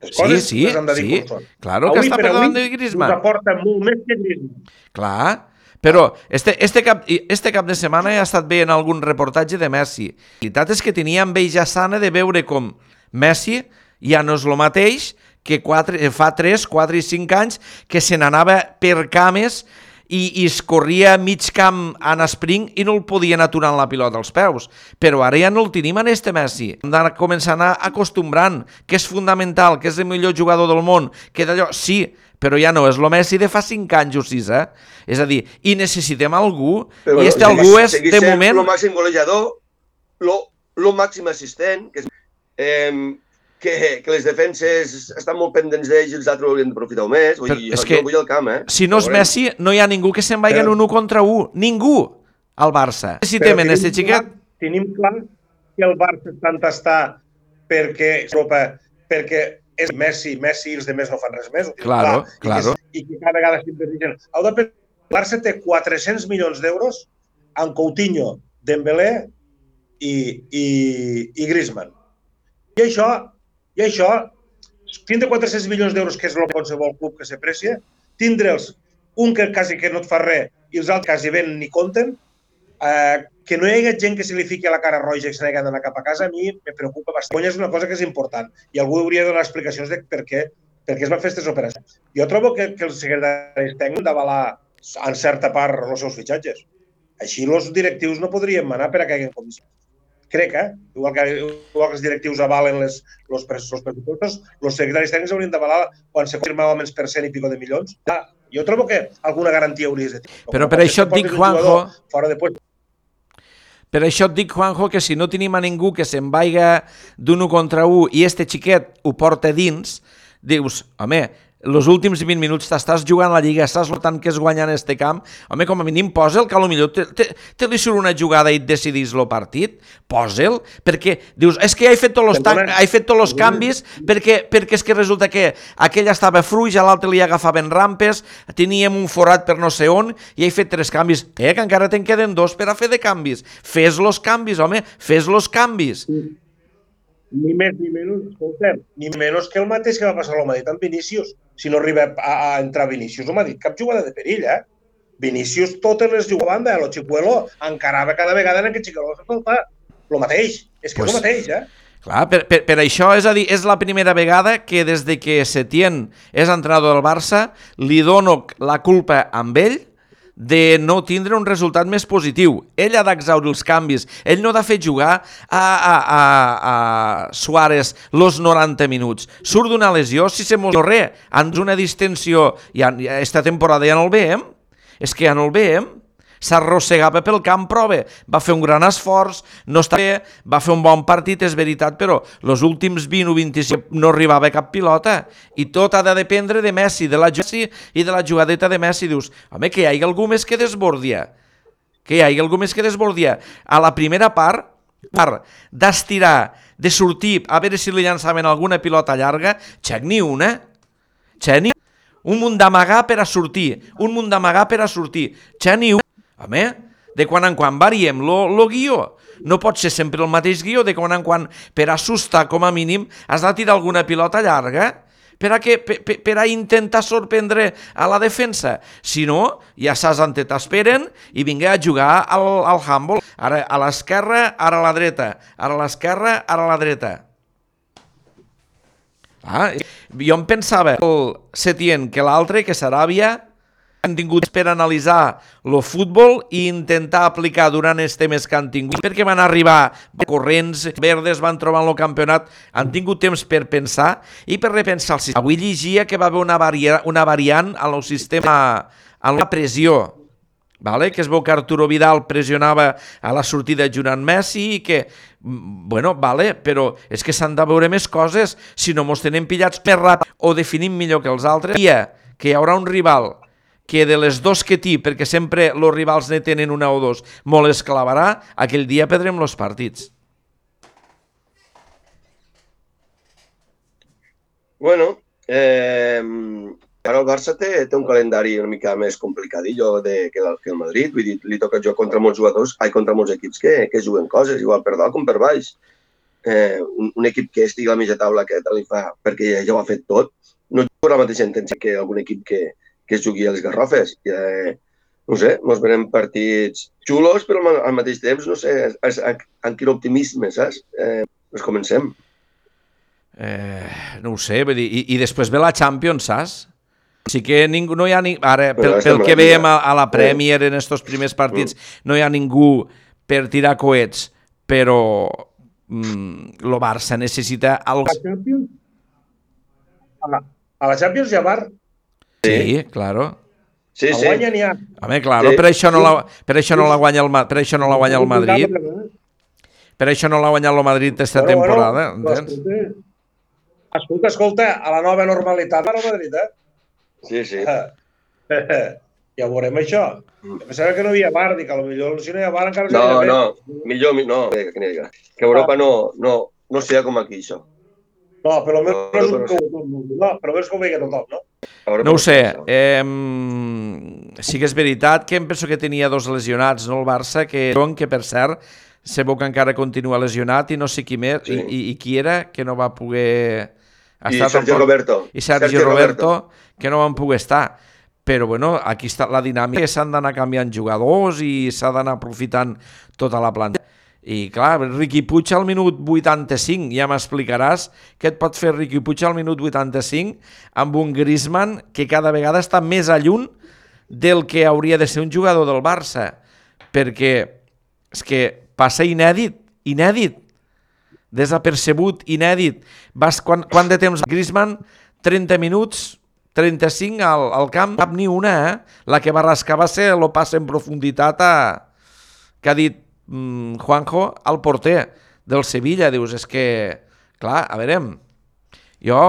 Les Sí, coses sí, les sí. Claro que Avui està per per davant avui de Griezmann. Us aporta molt més que Griezmann. Clar, però este, este, cap, este cap de setmana he estat veient algun reportatge de Messi. La veritat és que tenia enveja sana de veure com Messi ja no és el mateix que quatre, eh, fa 3, 4 i 5 anys que se n'anava per cames i, i es corria mig camp en spring i no el podien aturar la pilota als peus. Però ara ja no el tenim en este Messi. Hem de començar a anar acostumbrant, que és fundamental, que és el millor jugador del món, que d'allò, sí, però ja no, és el Messi de fa 5 anys o 6, eh? És a dir, i necessitem algú, i este algú és, de moment... El màxim golejador, lo, lo màxim assistent, que, és, eh, que, que les defenses estan molt pendents d'ells i els altres ho haurien d'aprofitar més. Vull Però dir, és que vull el camp, eh? Si no és. Messi, no hi ha ningú que se'n vagi en un 1 contra 1. Ningú al Barça. Necessitem en tenim este xiquet... Tenim clar que el Barça està entestar perquè Europa, perquè és Messi, Messi i els demés no fan res més. Claro, clar. claro. I que, i que cada vegada sempre diuen heu de pensar, el Barça té 400 milions d'euros en Coutinho, Dembélé i, i, i Griezmann. I això, i això, tindre 400 milions d'euros, que és el qualsevol club que s'aprecia, tindre'ls un que quasi que no et fa res i els altres quasi ben ni compten, eh, que no hi hagi gent que se li fiqui a la cara roja i se n'hagi d'anar cap a casa, a mi me preocupa bastant. És una cosa que és important i algú hauria de donar explicacions de per què, per què es van fer aquestes operacions. Jo trobo que, que els secretaris tècnics d'avalar en certa part els seus fitxatges. Així els directius no podrien manar per a que hi hagi comissions. Crec, eh? Igual que, igual que els directius avalen les, los, los pressupostos, els secretaris tècnics haurien d'avalar quan se confirmava menys per cent i pico de milions. Ah, jo trobo que alguna garantia hauries de tenir. Però per això et dic, Juanjo, Fora de puesto. Per això et dic, Juanjo, que si no tenim a ningú que se'n vaiga d'un 1 contra 1 i este xiquet ho porta dins, dius, home, els últims 20 minuts t'estàs jugant la Lliga, estàs lotant que es guanya en este camp, home, com a mínim posa'l, que potser te, te, te li surt una jugada i et decidís el partit, posa'l, perquè dius, és que ja he fet tots els, tan, he fet tots els canvis perquè, perquè és que resulta que aquell estava fruix, a l'altre li agafaven rampes, teníem un forat per no sé on, i he fet tres canvis. Eh, que encara te'n queden dos per a fer de canvis. Fes los canvis, home, fes los canvis. Ni més ni menys, escolta'm, ni menys que el mateix que va passar l'Home amb Vinícius. Si no arriba a, a entrar Vinícius, no m'ha dit cap jugada de perill, eh? Vinícius totes les jugava banda, lo Chicuelo encarava cada vegada en aquest Chicuelo se falta. Lo mateix, és que Pues- és el mateix, eh? Clar, per, per, per això, és a dir, és la primera vegada que des de que Setién és entrenador del Barça, li dono la culpa amb ell de no tindre un resultat més positiu. Ell ha d'exaurir els canvis. Ell no ha de fer jugar a, a, a, a Suárez los 90 minuts. Surt d'una lesió, si se mos res, ens una distensió, ja, ja, esta temporada ja no el veiem, és que ja no el veiem. S'arrossegava pel camp, bé, va fer un gran esforç, no està bé, va fer un bon partit, és veritat, però els últims 20 o 25 no arribava cap pilota i tot ha de dependre de Messi, de la Messi i de la jugadeta de Messi. Dius, home, que hi hagi algú més que desbordia, que hi hagi algú més que desbordia. A la primera part, part d'estirar, de sortir, a veure si li llançaven alguna pilota llarga, xec, ni una. Xec, ni un munt d'amagar per a sortir, un munt d'amagar per a sortir. Xec, ni. Home, de quan en quan variem lo, lo guió. No pot ser sempre el mateix guió, de quan en quan, per assustar com a mínim, has de tirar alguna pilota llarga per a, que, per, per, a intentar sorprendre a la defensa. Si no, ja saps on t'esperen i vinga a jugar al, al handball. Ara a l'esquerra, ara a la dreta. Ara a l'esquerra, ara a la dreta. Ah, jo em pensava el Setien que l'altre, que Saràbia, han tingut per analitzar el futbol i intentar aplicar durant els temes que han tingut, perquè van arribar corrents verdes, van trobar el campionat, han tingut temps per pensar i per repensar el sistema. Avui llegia que va haver una, varia, una variant el sistema, en la pressió, vale? que es veu que Arturo Vidal pressionava a la sortida Junant Messi i que, bueno, vale, però és que s'han de veure més coses si no mos tenen pillats més ràpid o definim millor que els altres. Que hi haurà un rival que de les dos que té, perquè sempre els rivals ne tenen una o dos, molt es clavarà, aquell dia perdrem els partits. Bueno, eh, ara el Barça té, té un calendari una mica més complicadillo de, que, el, que el Madrid. Vull dir, li toca jugar contra molts jugadors, ai, contra molts equips que, que juguen coses, igual per dalt com per baix. Eh, un, un equip que estigui a la mitja taula que li fa, perquè ja, ja ho ha fet tot, no juga la mateixa intensitat que algun equip que, que es jugui a les Garrofes. Eh, no sé, ens venem partits xulos, però al, mateix temps, no sé, és, és, amb quin optimisme, saps? Eh, doncs comencem. Eh, no ho sé, vull dir, i, i després ve la Champions, saps? Sí que ningú, no hi ha ni, ara, pel, pel que veiem a, a la Premier en estos primers partits, no hi ha ningú per tirar coets, però mm, lo Barça necessita algo... A la Champions, a la, a la Champions hi ha bar. Sí, sí claro. Sí, A sí. guanya n'hi ha. Home, claro, Sí. per això no la, per això no la guanya el, per això no la guanya el Madrid, per això no l'ha guanyat el Madrid aquesta Bueno, bueno, temporada, però entens? escolta, escolta, escolta, a la nova normalitat va al Madrid, eh? Sí, sí. ja veurem això. Pensava que no hi havia bar, dic, potser si no hi ha bar encara No, seria no, millor, mi- no, eh, que, que, que Europa no, no, no sigui com aquí, això. No, per almenys No, no, és però un que ho, no, per almenys que ho vegi tothom, no? No ho sé, eh, sí que és veritat que em penso que tenia dos lesionats, no el Barça, que, que per cert, se veu que encara continua lesionat i no sé qui més, Sí. i, i, i qui era que no va poder... I estar Sergio tampoc- Roberto. i Sergi Roberto, que no van poder estar. Però bueno, aquí està la dinàmica, s'han d'anar canviant jugadors i s'ha d'anar aprofitant tota la planta. I clar, Riqui Puig al minut 85, ja m'explicaràs què et pot fer Riqui Puig al minut 85 amb un Griezmann que cada vegada està més a lluny del que hauria de ser un jugador del Barça. Perquè és que passa inèdit, inèdit, desapercebut, inèdit. Vas, quan, quant de temps Griezmann? 30 minuts, 35 al, al camp, cap ni una, eh? La que va rascar va ser el pas en profunditat a, que ha dit mm, Juanjo al porter del Sevilla. Dius, és que, clar, a veure, jo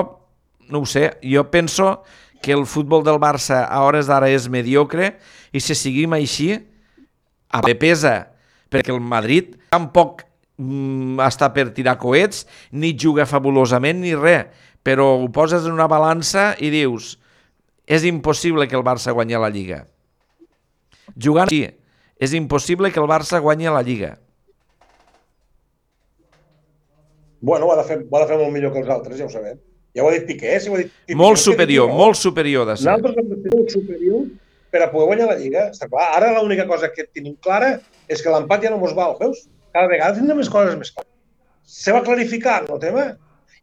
no ho sé, jo penso que el futbol del Barça a hores d'ara és mediocre i si seguim així, a me pesa, perquè el Madrid tampoc mm, està per tirar coets, ni juga fabulosament, ni res, però ho poses en una balança i dius, és impossible que el Barça guanyi la Lliga. Jugant així, és impossible que el Barça guanyi la Lliga. Bueno, ho ha, de fer, ho ha de fer molt millor que els altres, ja ho sabem. Ja ho ha dit Piqué, si ho ha dit Piqué. Molt superior, diu, molt superior de ser. Nosaltres hem de ser molt superior per a poder guanyar la Lliga. Està clar. Ara l'única cosa que tenim clara és que l'empat ja no mos val, veus? Cada vegada tindrem més coses més clares. Se va clarificar el tema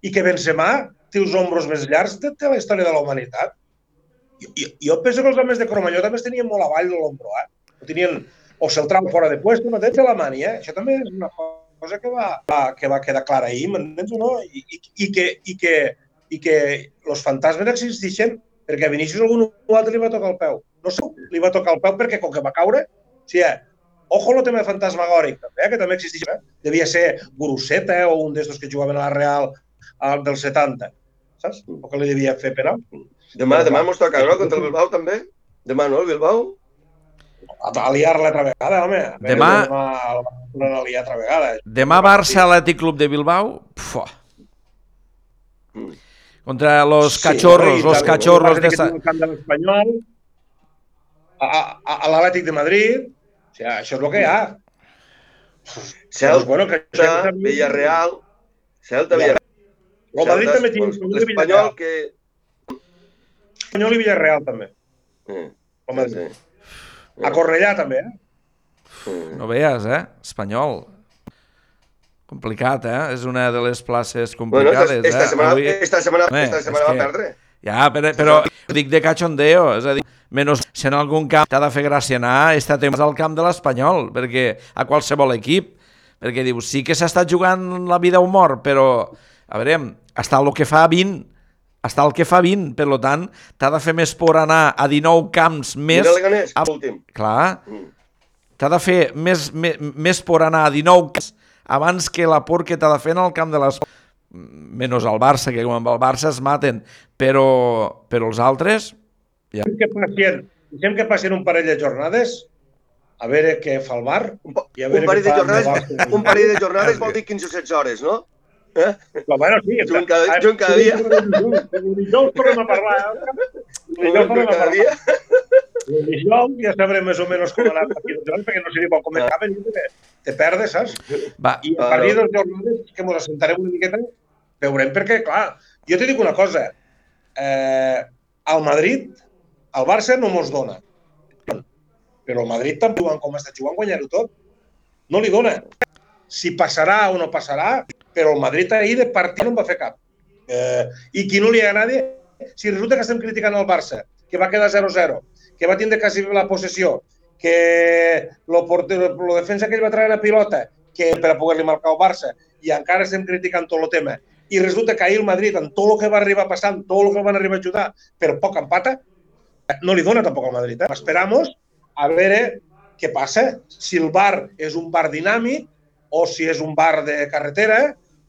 i que Benzema té els ombros més llargs de, de la història de la humanitat. Jo, jo, jo penso que els homes de Cromanyó també es tenien molt avall de l'ombro, eh? Ho tenien o se'l trau fora de puesto, no tens la mania, eh? Això també és una cosa que va, va, que va quedar clara ahir, m'entens o no? I, i, i, que, i, que, i que els fantasmes existeixen perquè a Vinícius algun altre li va tocar el peu. No sé, li va tocar el peu perquè com que va caure sigui, ojo lo tema fantasmagòric, també, eh, que també existeix. Eh? Devia ser Guruseta o un d'estos que jugaven a la Real al del 70, saps? O que li devia fer penal. Demà, demà mos toca, no? Contra el Bilbao, també? Demà, no, el Bilbao? A liar-la altra vegada, home. Demà- Demà el van a liar altra vegada. Demà Barça Atlètic Club de Bilbao. Pua. Mm. Contra los Sí, cachorros, i los cachorros de... Sa... l'Espanyol, a, a, a l'Atlètic de Madrid, o sigui, això és el que hi ha. Celta, bueno, que Villarreal, Celta, Villarreal. El Madrid també té L'Espanyol que... Espanyol i Villarreal també. El Madrid. sí. A Cornellà també, eh? No veies, eh? Espanyol. Complicat, eh? És una de les places Bueno, esta, complicades, esta eh? setmana, Avui- esta setmana, Home, esta setmana va que- perdre. Ja, però, però dic de cachondeo, és a dir, menys si en algun camp t'ha de fer gràcia anar, està temps al camp de l'Espanyol, perquè a qualsevol equip, perquè dius, sí que s'està jugant la vida o mort, però, a veure, està el que fa 20, està el que fa 20, per lo tant, t'ha de fer més por anar a 19 camps més... Mira Leganés, a- últim. Clar, Mm. t'ha de fer més, més, més por anar a 19 camps abans que la por que t'ha de fer en el camp de les... Menys el Barça, que com amb el Barça es maten, però, però els altres... Deixem que passin, deixem que passin un parell de jornades a veure què fa el bar. Un, I a un veure parell què de jornades, un parell de jornades vol dir 15 o 16 hores, no? Eh? Però, bueno, sí, Junt cada- junt cada dia. Dijous tornem a parlar. eh? Dijous tornem a parlar. dia. Dijous ja sabrem més o menys com anar aquí el jornal, perquè no sé ni quan començaven, te, te perdes, saps? Va, I a partir dels jornades que ens assentarem una miqueta, veurem perquè, clar, jo te dic una cosa, eh, al Madrid, el Barça no mos dona, però el Madrid també jugant com està jugant, guanyar-ho tot. No li dona. Si passarà o no passarà, però el Madrid ahir de partit no en va fer cap. Eh, I qui no li agrada, si resulta que estem criticant el Barça, que va quedar 0-0, que va tindre quasi la possessió, que lo defensa que ell va treure la pilota, que per a poder-li marcar el Barça, i encara estem criticant tot el tema, i resulta que ahir el Madrid, amb tot el que va arribar passant, tot el que el van arribar a ajudar, per poc empata, no li dona tampoc al Madrid. Eh? Esperamos a veure què passa, si el bar és un bar dinàmic o si és un bar de carretera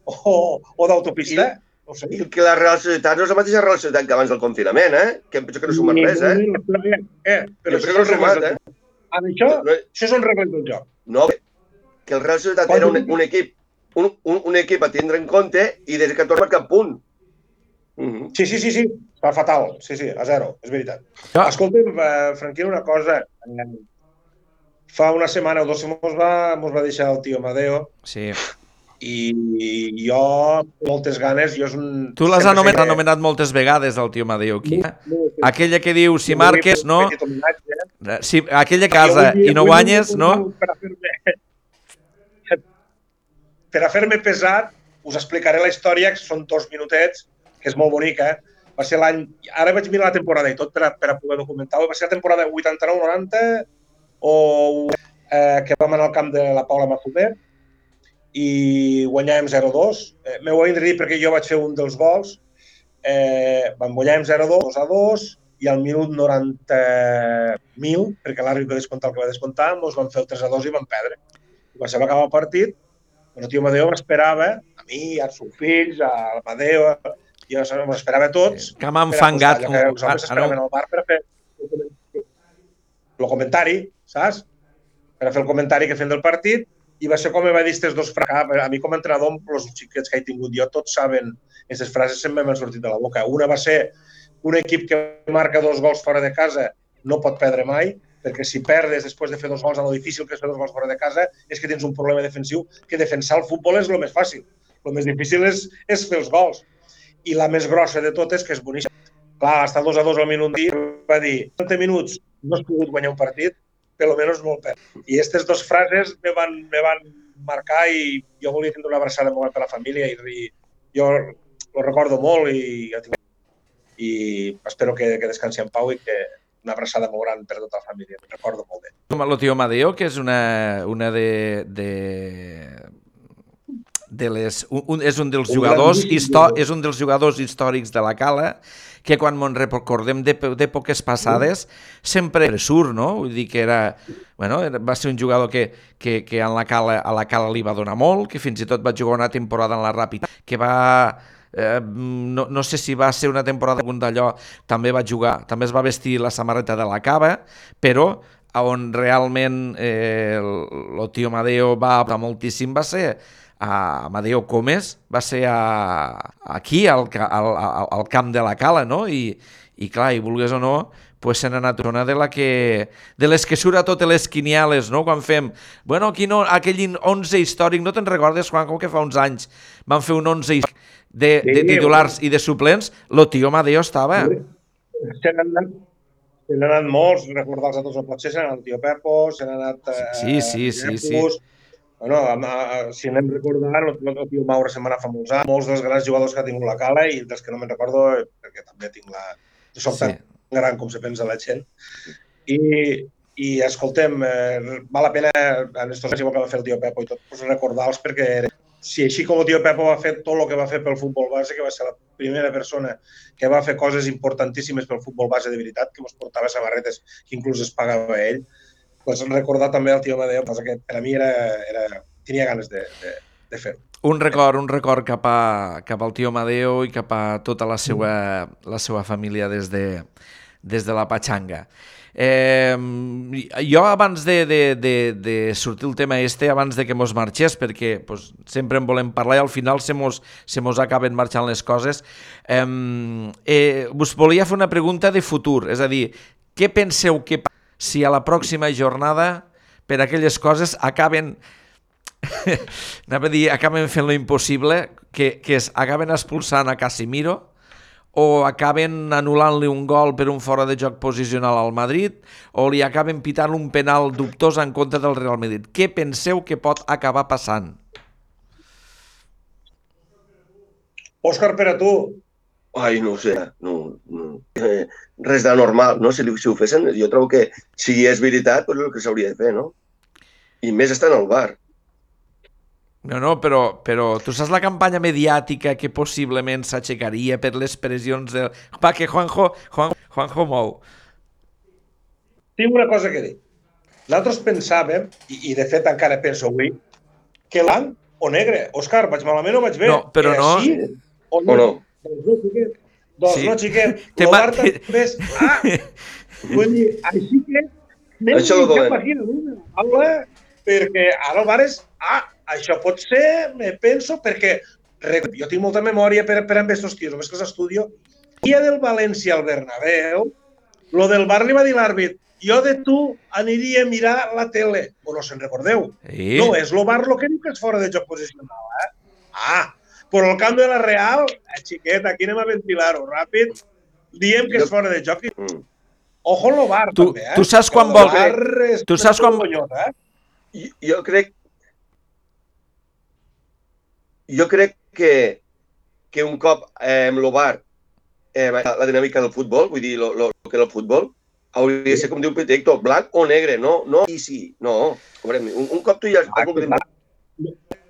o, o d'autopista. No sé. I que la Real Societat no és la mateixa Real Societat que abans del confinament, eh? Que em penso que no sumen res, eh? eh? eh però Jo això no sumat, eh? Amb això, No, això són regles del joc. no, que el Real Societat era un, un equip un, un, un equip a tindre en compte i des que torna cap punt. Mm -hmm. Sí, sí, sí, sí, està fatal. Sí, sí, a zero, és veritat. Ja. Escolta'm, eh, Franquino, una cosa. Eh, Fa una setmana o dos mos va, mos va deixar el tio Amadeo sí. i jo, moltes ganes, jo és un... Tu l'has anomenat, que- anomenat moltes vegades, el tio Madeo, aquí. eh? No, no, Aquella que diu, si marques, fer no? homenatge, eh? Si, aquella casa i no guanyes, no? Per a fer-me per a fer-me pesat, us explicaré la història, que són dos minutets, que és molt bonica. Va ser l'any... Ara vaig mirar la temporada i tot per a, per a poder documentar-ho. Va ser la temporada 89-90 o eh, que vam anar al camp de la Paula Mazuber i guanyàvem 0-2. Eh, M'ho he de dir perquè jo vaig fer un dels gols. Eh, vam guanyàvem 0-2, 2-2, i al minut 90.000, perquè l'àrbit va descomptar el que va descomptar, ens van fer el 3-2 i vam perdre. I quan se va acabar el partit, el tio Amadeo m'esperava, a mi, als seus fills, a l'Amadeo, jo ens esperava a tots, Que m'ha per enfangat. acostar, allò que els Ah, homes ah, s'esperaven no. al bar per fer el comentari, saps? Per a fer el comentari que feien del partit, i va ser com me va dir aquests dos fracasos. A mi com a entrenador, els xiquets que he tingut jo, tots saben, aquestes frases sempre m'han sortit de la boca. Una va ser, un equip que marca dos gols fora de casa no pot perdre mai, perquè si perdes després de fer dos gols, el difícil que és fer dos gols fora de casa és que tens un problema defensiu, que defensar el futbol és el més fàcil. El més difícil és, és fer els gols. I la més grossa de totes, que és boníssima. Clar, estar 2 a 2 al minut va dir 30 minuts no has pogut guanyar un partit, per almenys no el perd. I aquestes dues frases me van, me van marcar i jo volia tindre una abraçada molt per la família i, i jo ho recordo molt i, i espero que, que descansi en pau i que una abraçada molt gran per tota la família. Ho recordo molt bé. El tio Amadeo, que és una, una de, de, de les un, un, és un dels Un jugadors histò, és un dels jugadors històrics de la Cala que quan mos recordem d'èpo- d'èpoques passades sempre surt, no? Vull dir que era, bueno, va ser un jugador que, que, que en la Cala, a la Cala li va donar molt, que fins i tot va jugar una temporada en la Ràpida, que va eh, no, no sé si va ser una temporada algun d'allò, també va jugar, també es va vestir la samarreta de la Cava, però on realment eh, el, el tio Amadeo va aportar moltíssim va ser a Amadeo Comes, va ser a, aquí, al, al, al, camp de la Cala, no? I, i clar, i vulgues o no, pues se n'ha anat una de la que de les que surt a totes les quiniales, no? Quan fem, bueno, aquí no, aquell 11 històric, no te'n recordes, Juan, com que fa uns anys van fer un 11 històric de, de Sí, titulars i de suplents, lo tio Amadeo estava. Se n'han anat, se anat molts, recordar-los a tots, potser se n'ha anat el tio Pepo, se n'ha anat... Eh, Sí, sí, sí, sí. Jefus. Bueno, a, a, si anem recordant, el, el tio Maure se'n va anar fa molts anys, molts dels grans jugadors que ha tingut la Cala i dels que no me'n recordo, eh, perquè també tinc la... Soc Sí. tan gran com se pensa la gent. I, i escoltem, eh, val la pena, en estos anys, que va fer el tio Pepo i tot, pues, recordar-los perquè si així com el tio Pepo va fer tot el que va fer pel futbol base, que va ser la primera persona que va fer coses importantíssimes pel futbol base de veritat, que mos portava samarretes que inclús es pagava ell, pues recordar també el tio Amadeo, cosa que per a mi era, era, tenia ganes de, de, de fer-ho. Un record, un record cap, a, cap al tio Amadeo i cap a tota la seva, la seva família des de, des de la Pachanga. Eh, jo abans de, de, de, de sortir el tema este, abans de que mos marxés, perquè pues, sempre en volem parlar i al final se mos, se mos acaben marxant les coses, eh, eh, us volia fer una pregunta de futur, és a dir, què penseu que pa- si a la pròxima jornada per aquelles coses acaben anava a dir, acaben fent lo impossible, que, que es acaben expulsant a Casimiro o acaben anul·lant-li un gol per un fora de joc posicional al Madrid o li acaben pitant un penal dubtós en contra del Real Madrid. Què penseu que pot acabar passant? Òscar, per a tu, Ai, no ho sé, no, no. Eh, res de normal, no? Si, li- si ho fessin, jo trobo que si és veritat, doncs és el que s'hauria de fer, no? I més estan al bar. No, no, però, però tu saps la campanya mediàtica que possiblement s'aixecaria per les pressions del... Va, que Juanjo, Juan, Juanjo mou. tinc una cosa que dir. Nosaltres pensàvem, i, i de fet encara penso avui, que blanc o negre. Òscar, vaig malament o vaig bé? No, però Eh, no. Sí o O no? Doncs no. Doncs Sí. no, xiquet. Bar te- també és... Ah, vull dir, així que... anem Això dolent. pàgina d'una, Paula, perquè ara el bar és... Ah, això pot ser, me penso, perquè jo tinc molta memòria per, per amb estos tios, només que els estudio. Dia del València al Bernabéu, lo del bar li va dir l'àrbit, jo de tu aniria a mirar la tele. O no se'n recordeu? Sí. No, és lo bar lo que diu que és fora de joc posicional, eh? Ah, però el camp de la Real, eh, xiquet, aquí anem a ventilar-ho ràpid, diem que és fora de joc i Mm. ojo lo bar, Tu- també, eh? tu saps quan vol- és tu saps quan- vergonyós, eh? Jo, jo crec... Jo crec que, que un cop eh, amb el bar eh, la dinàmica del futbol, vull dir, lo, lo, lo que és el futbol, hauria de ser com diu Peter Héctor, blanc o negre, no, no, i sí, no. Un, un cop tu ja... Ah,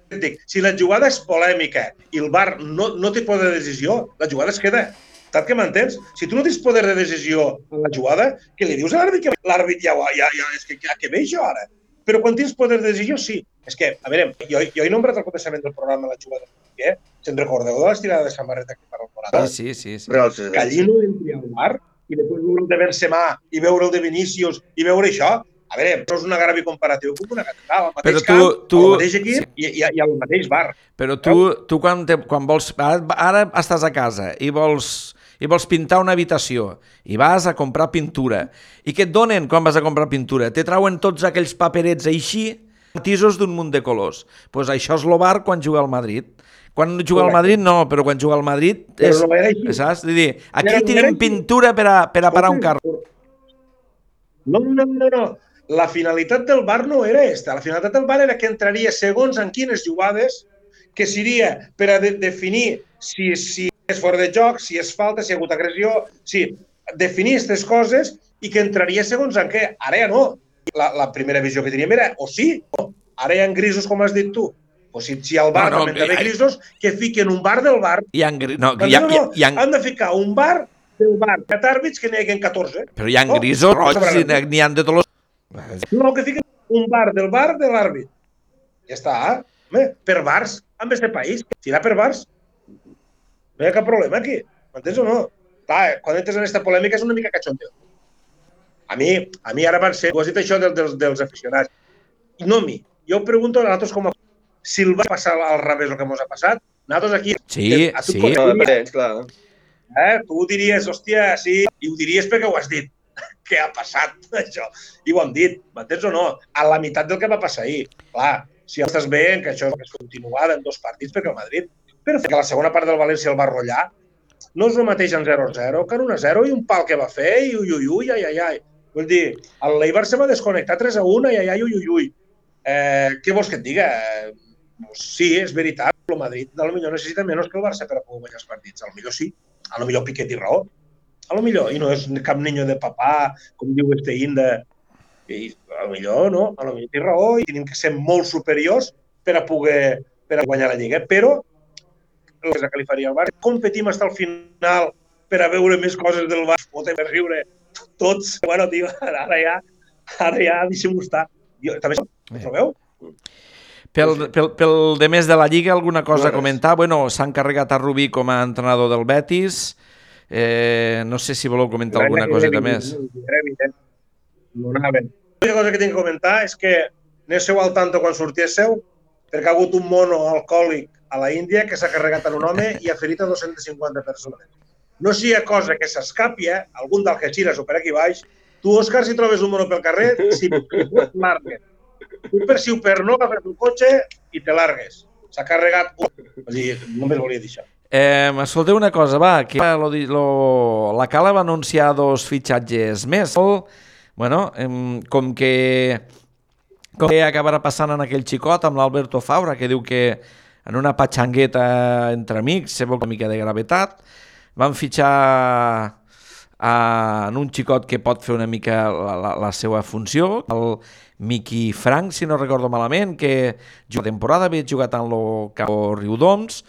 Dic, si la jugada és polèmica i el bar no, no té poder de decisió, la jugada es queda. Saps que m'entens? Si tu no tens poder de decisió en la jugada, que li dius a l'àrbit que l'àrbit ja, ja, ja, és que, que, que ve això ara. Però quan tens poder de decisió, sí. És que, a veure, jo, jo he nombrat el començament del programa la jugada eh? Se'n recordeu de l'estirada de samarreta que fa el Morata? Sí, sí, sí. sí. Sociedad. Callino entri al bar i després veure el de Benzema i veure el de Vinícius i veure això, a veure, això és un agravi comparatiu com una catedral, al mateix Però tu- camp, tu- al mateix equip sí. i, i, i al mateix bar. Però tu, tu quan, te, quan vols... Ara, ara estàs a casa i vols, i vols pintar una habitació i vas a comprar pintura. I què et donen quan vas a comprar pintura? Te trauen tots aquells paperets així, tisos d'un munt de colors. Doncs pues això és lo bar quan juga al Madrid. Quan juga al. Madrid, no, però quan juga al Madrid... Però És, no era així. saps? Dir, aquí Però no tenim pintura per a, per a parar un carro. No, no, no, no. La finalitat del bar no era esta. La finalitat del bar era que entraria segons en quines jugades, que seria per a de definir si, si és fora de joc, si és falta, si hi ha hagut agressió, si definir aquestes coses i que entraria segons en què. Ara ja no. La, la primera visió que teníem era o sí o. Ara hi ha grisos, com has dit tu. Pues si, si al bar No, no, també que- ve grisos, que fiquen un bar del bar. Hi ha, gri- no, hi ha, no, no, hi ha, han de ficar un bar del bar. Set àrbits que n'hi hagi 14. però hi ha no, grisos roig la- n'hi ha de tots. No, que fiquen un bar del bar de l'àrbit. Ja està. Home, per bars, en este país, tirar per bars. No hi ha cap problema aquí. M'entens o no? Clar, quan entres en aquesta polèmica és una mica cachondeo. A mi, a mi ara van ser... Tu has dit això dels, dels, dels aficionats. I no a mi. Jo pregunto a nosaltres com a... Si el va passar al revés el que ens ha passat, nosaltres aquí... Sí, a tu sí. com No, a diries, depèn, clar. eh? Tu ho diries, hòstia, sí, i ho diries perquè ho has dit. Què ha passat, això? I ho hem dit, m'entens o no? A la meitat del que va passar ahir. Clar, si estàs bé, que això és continuada en dos partits, perquè el Madrid, però que la segona part del València el va rotllar, no és el mateix en 0-0 que en 1-0 i un pal que va fer, i ui, ui, ui, ai, ai, ai. Vull dir, Leibar se va desconnectar 3-1, ai, ai, ai, ui, ui, ui. Eh, què vols que et diga? Eh, sí, és veritat, el Madrid a lo millor necessita menys que el Barça per a poder guanyar els partits. A lo millor sí, a lo millor Piqué té raó. A lo millor, i no és cap niño de papà, com diu este Inda. I a lo millor no, a lo millor té raó i tenim que ser molt superiors per a poder per a guanyar la Lliga. Però el que li faria al Barça, competim fins al final per a veure més coses del Barça, o per riure tots. Bueno, tio, ara ja, ara ja deixem-ho estar. Jo, també ho trobeu? Pel, pel, pel de més de la Lliga, alguna cosa a Res. comentar? Bueno, s'han carregat a Rubí com a entrenador del Betis. Eh, no sé si voleu comentar alguna coseta més. No anaven. L'única cosa que tinc que comentar és que anéssiu al tanto quan sortíssiu, perquè ha hagut un mono alcohòlic a la Índia que s'ha carregat en un home i ha ferit a 250 persones. No sigui cosa que s'escapi, eh? algun d'Algeciras o per aquí baix, tu, Òscar, si trobes un mono pel carrer, si largues. Tu per si o per no agafes un cotxe i te largues. S'ha carregat un... Vull dir, només volia dir això. Eh, escolteu una cosa, va, que lo, lo, la Cala va anunciar dos fitxatges més. Bueno, em, com que com que acabarà passant en aquell xicot amb l'Alberto Faura, que diu que en una patxangueta entre amics se vol una mica de gravetat, van fitxar a, en un xicot que pot fer una mica la, la, la seva funció, el Miqui Frank, si no recordo malament, que juga temporada, havia jugat en lo Campo Riudoms,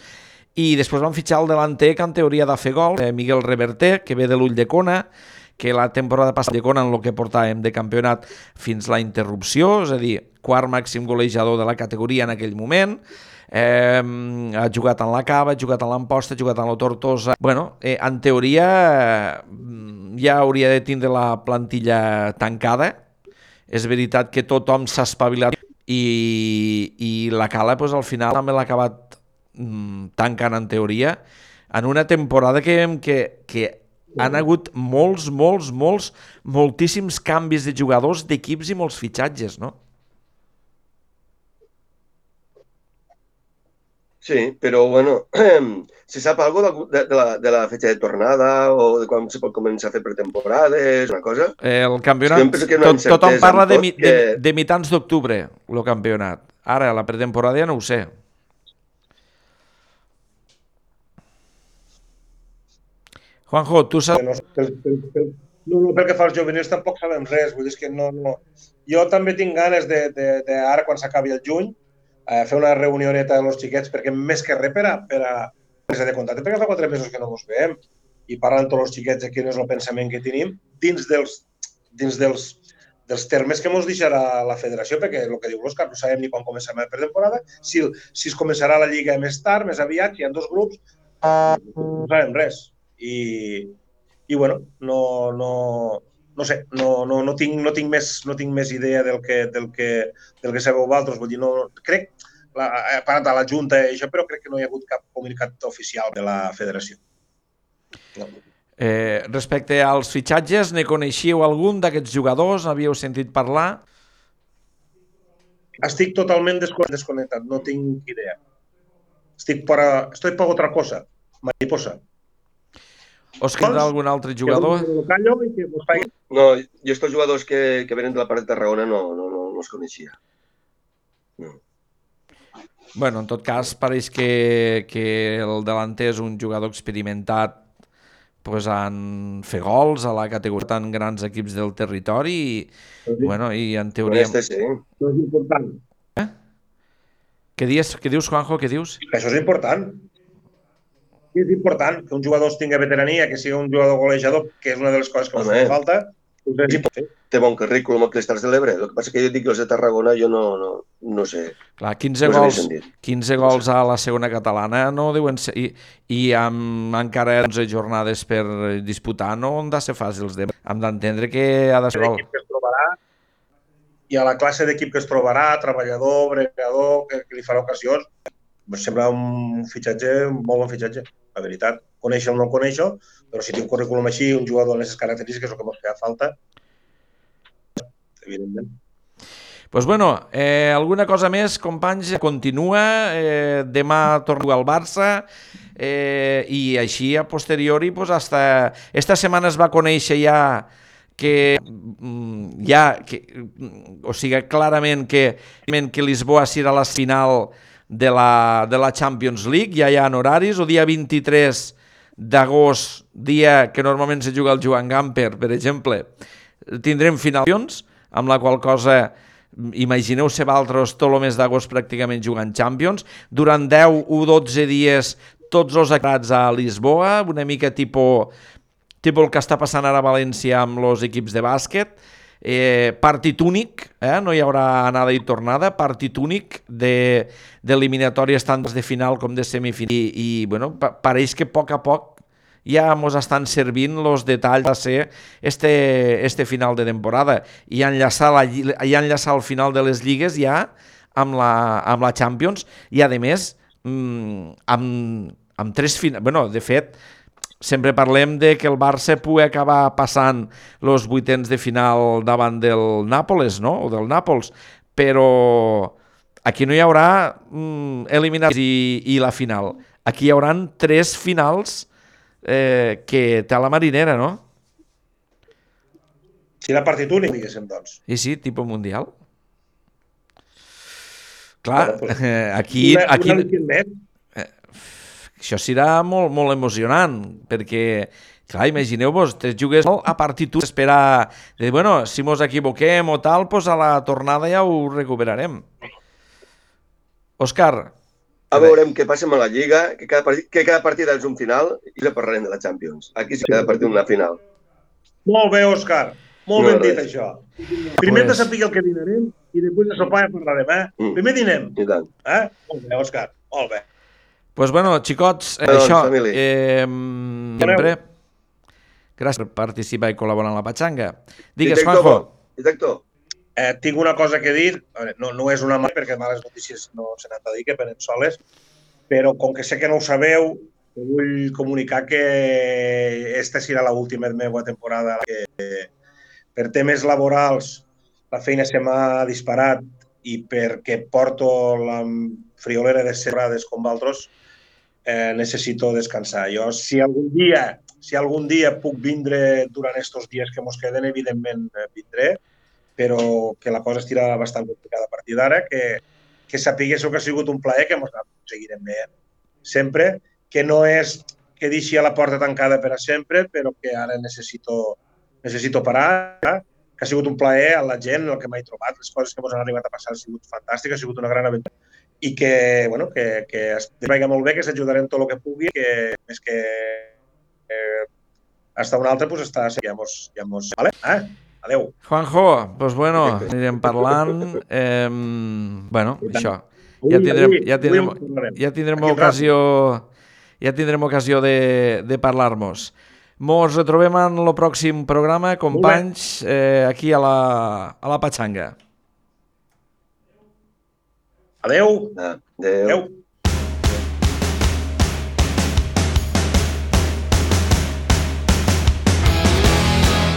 i després van fitxar el delanter que en teoria de fer gol, eh, Miguel Reverter, que ve de l'Ull de Cona, que la temporada passada de Cona en el que portàvem de campionat fins la interrupció, és a dir, quart màxim golejador de la categoria en aquell moment, eh, ha jugat en la Cava, ha jugat en l'Amposta, ha jugat en la Tortosa... Bueno, eh, en teoria eh, ja hauria de tindre la plantilla tancada, és veritat que tothom s'ha espavilat i, i la Cala pues, al final també l'ha acabat mm, tancant en teoria en una temporada que, que, que han hagut molts, molts, molts, moltíssims canvis de jugadors, d'equips i molts fitxatges, no? Sí, però bueno, se sap algo de, de, de, la, de la fetge de tornada o de quan se pot començar a fer pretemporades, una cosa? El campionat, tot, tothom parla de, tot de, que- de mitjans d'octubre, el campionat. Ara, la pretemporada ja no ho sé. Juanjo, tu saps... no, pel, pel, pel, no, no, pel que fa als juvenils tampoc sabem res, vull dir que no, no. Jo també tinc ganes de, de, de ara, quan s'acabi el juny, eh, fer una reunioneta amb els xiquets, perquè més que res per a, per a presa de contacte, perquè fa quatre mesos que no ens veiem, i parlant tots els xiquets de quin és el pensament que tenim, dins dels, dins dels, dels termes que ens deixarà la federació, perquè el que diu l'Òscar, no sabem ni quan començarà la pretemporada, si, si es començarà la lliga més tard, més aviat, hi ha dos grups, no sabem res. I, i bueno, no, no, no sé, no, no, no, tinc, no, tinc més, no tinc més idea del que, del que, del que sabeu vosaltres. Vull dir, no, crec, la, he parat a la Junta i això, però crec que no hi ha hagut cap comunicat oficial de la federació. No. Eh, respecte als fitxatges, ne coneixíeu algun d'aquests jugadors? Havíeu sentit parlar? Estic totalment descon- desconnectat, no tinc idea. Estic per. Estoy per otra cosa, mariposa. Òscar, Vols? algun altre jugador? I. No, jo estos jugadors que, que venen de la part de Tarragona no, no, no, no els coneixia. No. Bueno, en tot cas, pareix que, que el delanter és un jugador experimentat pues, en fer gols a la categoria tan grans equips del territori i, bueno, i en Però teoria... este sí. No és important. Què dius, què dius Juanjo, què dius? Això és important. És important que un jugador tingui veterania, que sigui un jugador golejador, que és una de les coses que ens Home. fa falta. Doncs és important. Té bon currículum amb les Terres de l'Ebre. El que passa que jo dic que els de Tarragona jo no, no, no sé. Clar, 15 No gols, sentit. 15 gols a la segona catalana no deuen ser... I, i amb encara 11 jornades per disputar no han de ser fàcils. De... Hem d'entendre que ha de ser gol. que es trobarà i a la classe d'equip que es trobarà, treballador, bregador, que, que li farà ocasions, sembla un fitxatge, un molt bon fitxatge, la veritat. Conèixer o no conèixer, però si té un currículum així, un jugador amb aquestes característiques, el que ens feia falta, evidentment. Pues bueno, eh, alguna cosa més, companys? Continua, eh, demà jugar al Barça eh, i així a posteriori, pues hasta... Esta setmana es va conèixer ja que mm, ja, que, mm, o sigui, clarament que, que Lisboa serà la final de la, de la Champions League, ja hi ha horaris, o dia 23 d'agost, dia que normalment se juga al Joan Gamper, per exemple, tindrem finals, amb la qual cosa imagineu-se vosaltres tot el mes d'agost pràcticament jugant Champions, durant 10 o 12 dies tots els equips a Lisboa, una mica tipus, tipus el que està passant ara a València amb els equips de bàsquet, eh, partit únic, eh? no hi haurà anada i tornada, partit únic de- d'eliminatòries tant de final com de semifinal. I, i bueno, pa pareix que a poc a poc ja ens estan servint els detalls de ser este, este final de temporada. I enllaçar, la, i enllaçar el final de les lligues ja amb la, amb la Champions. I a més mm, amb, amb tres finals, bueno, de fet sempre parlem de que el Barça pugui acabar passant els vuitens de final davant del Nàpoles, no? o del Nàpols, però aquí no hi haurà mm, eliminats i, i la final. Aquí hi hauran tres finals eh, que té la marinera, no? Serà partit únic, diguéssim, doncs. I sí, tipus mundial. Clar, Bueno, pues, aquí, Una- aquí, una. Això serà molt, molt emocionant, perquè, clar, imagineu-vos, te jugues a partit únic, esperar, de, bueno, si mos equivoquem o tal, pues a la tornada ja ho recuperarem. Òscar, A veurem què passa amb la Lliga, que cada, partit, que cada partit és un final i la parlarem de la Champions. Aquí sí que cada partit una final. Molt bé, Òscar. Molt No, ben res. dit, això. Primer Pues- de saber el que dinarem i després de sopar ja parlarem, eh? Mm. Primer dinem, I tant. eh? Molt bé, Òscar. Molt bé. Pues bueno, xicots, eh, Doncs, això, eh, sempre, gràcies per participar i col·laborar en la patxanga. Digues, Juanjo. Director, Eh, tinc una cosa que dir, A veure, no, no és una mala, perquè males notícies no se n'han de dir, que venen soles, però com que sé que no ho sabeu, vull comunicar que esta serà l'última meva temporada que per temes laborals la feina se m'ha disparat i perquè porto la friolera de serrades com vosaltres, eh, necessito descansar. Jo, si algun dia si algun dia puc vindre durant aquests dies que mos queden, evidentment eh, vindré, però que la cosa estirà bastant complicada a partir d'ara, que, que sapiguéssiu que ha sigut un plaer, que mos seguirem veient sempre, que no és que deixi a la porta tancada per a sempre, però que ara necessito, necessito parar, que ha sigut un plaer a la gent, el que m'he trobat, les coses que ens han arribat a passar han sigut fantàstiques, ha sigut una gran aventura i que, bueno, que, que es vagi molt bé, que s'ajudarem tot el que pugui, que més que eh, hasta una altra, pues està, ja mos, ja mos... Vale? Eh? Adeu. Juanjo, pues bueno, Perfecte. anirem parlant. Eh, bueno, això. Ja tindrem, ja tindrem, ja tindrem ocasió ja tindrem ocasió de, de parlar-nos. Mos retrobem en el pròxim programa, companys, eh, aquí a la, a la Patxanga. Adeu. adéu. Adeu.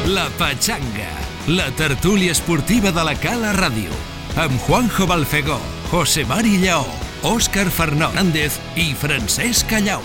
La Patxanga, la tertúlia esportiva de la Cala Ràdio, amb Juanjo Balfegó, José Mari Lleó, Òscar Fernández i Francesc Callau.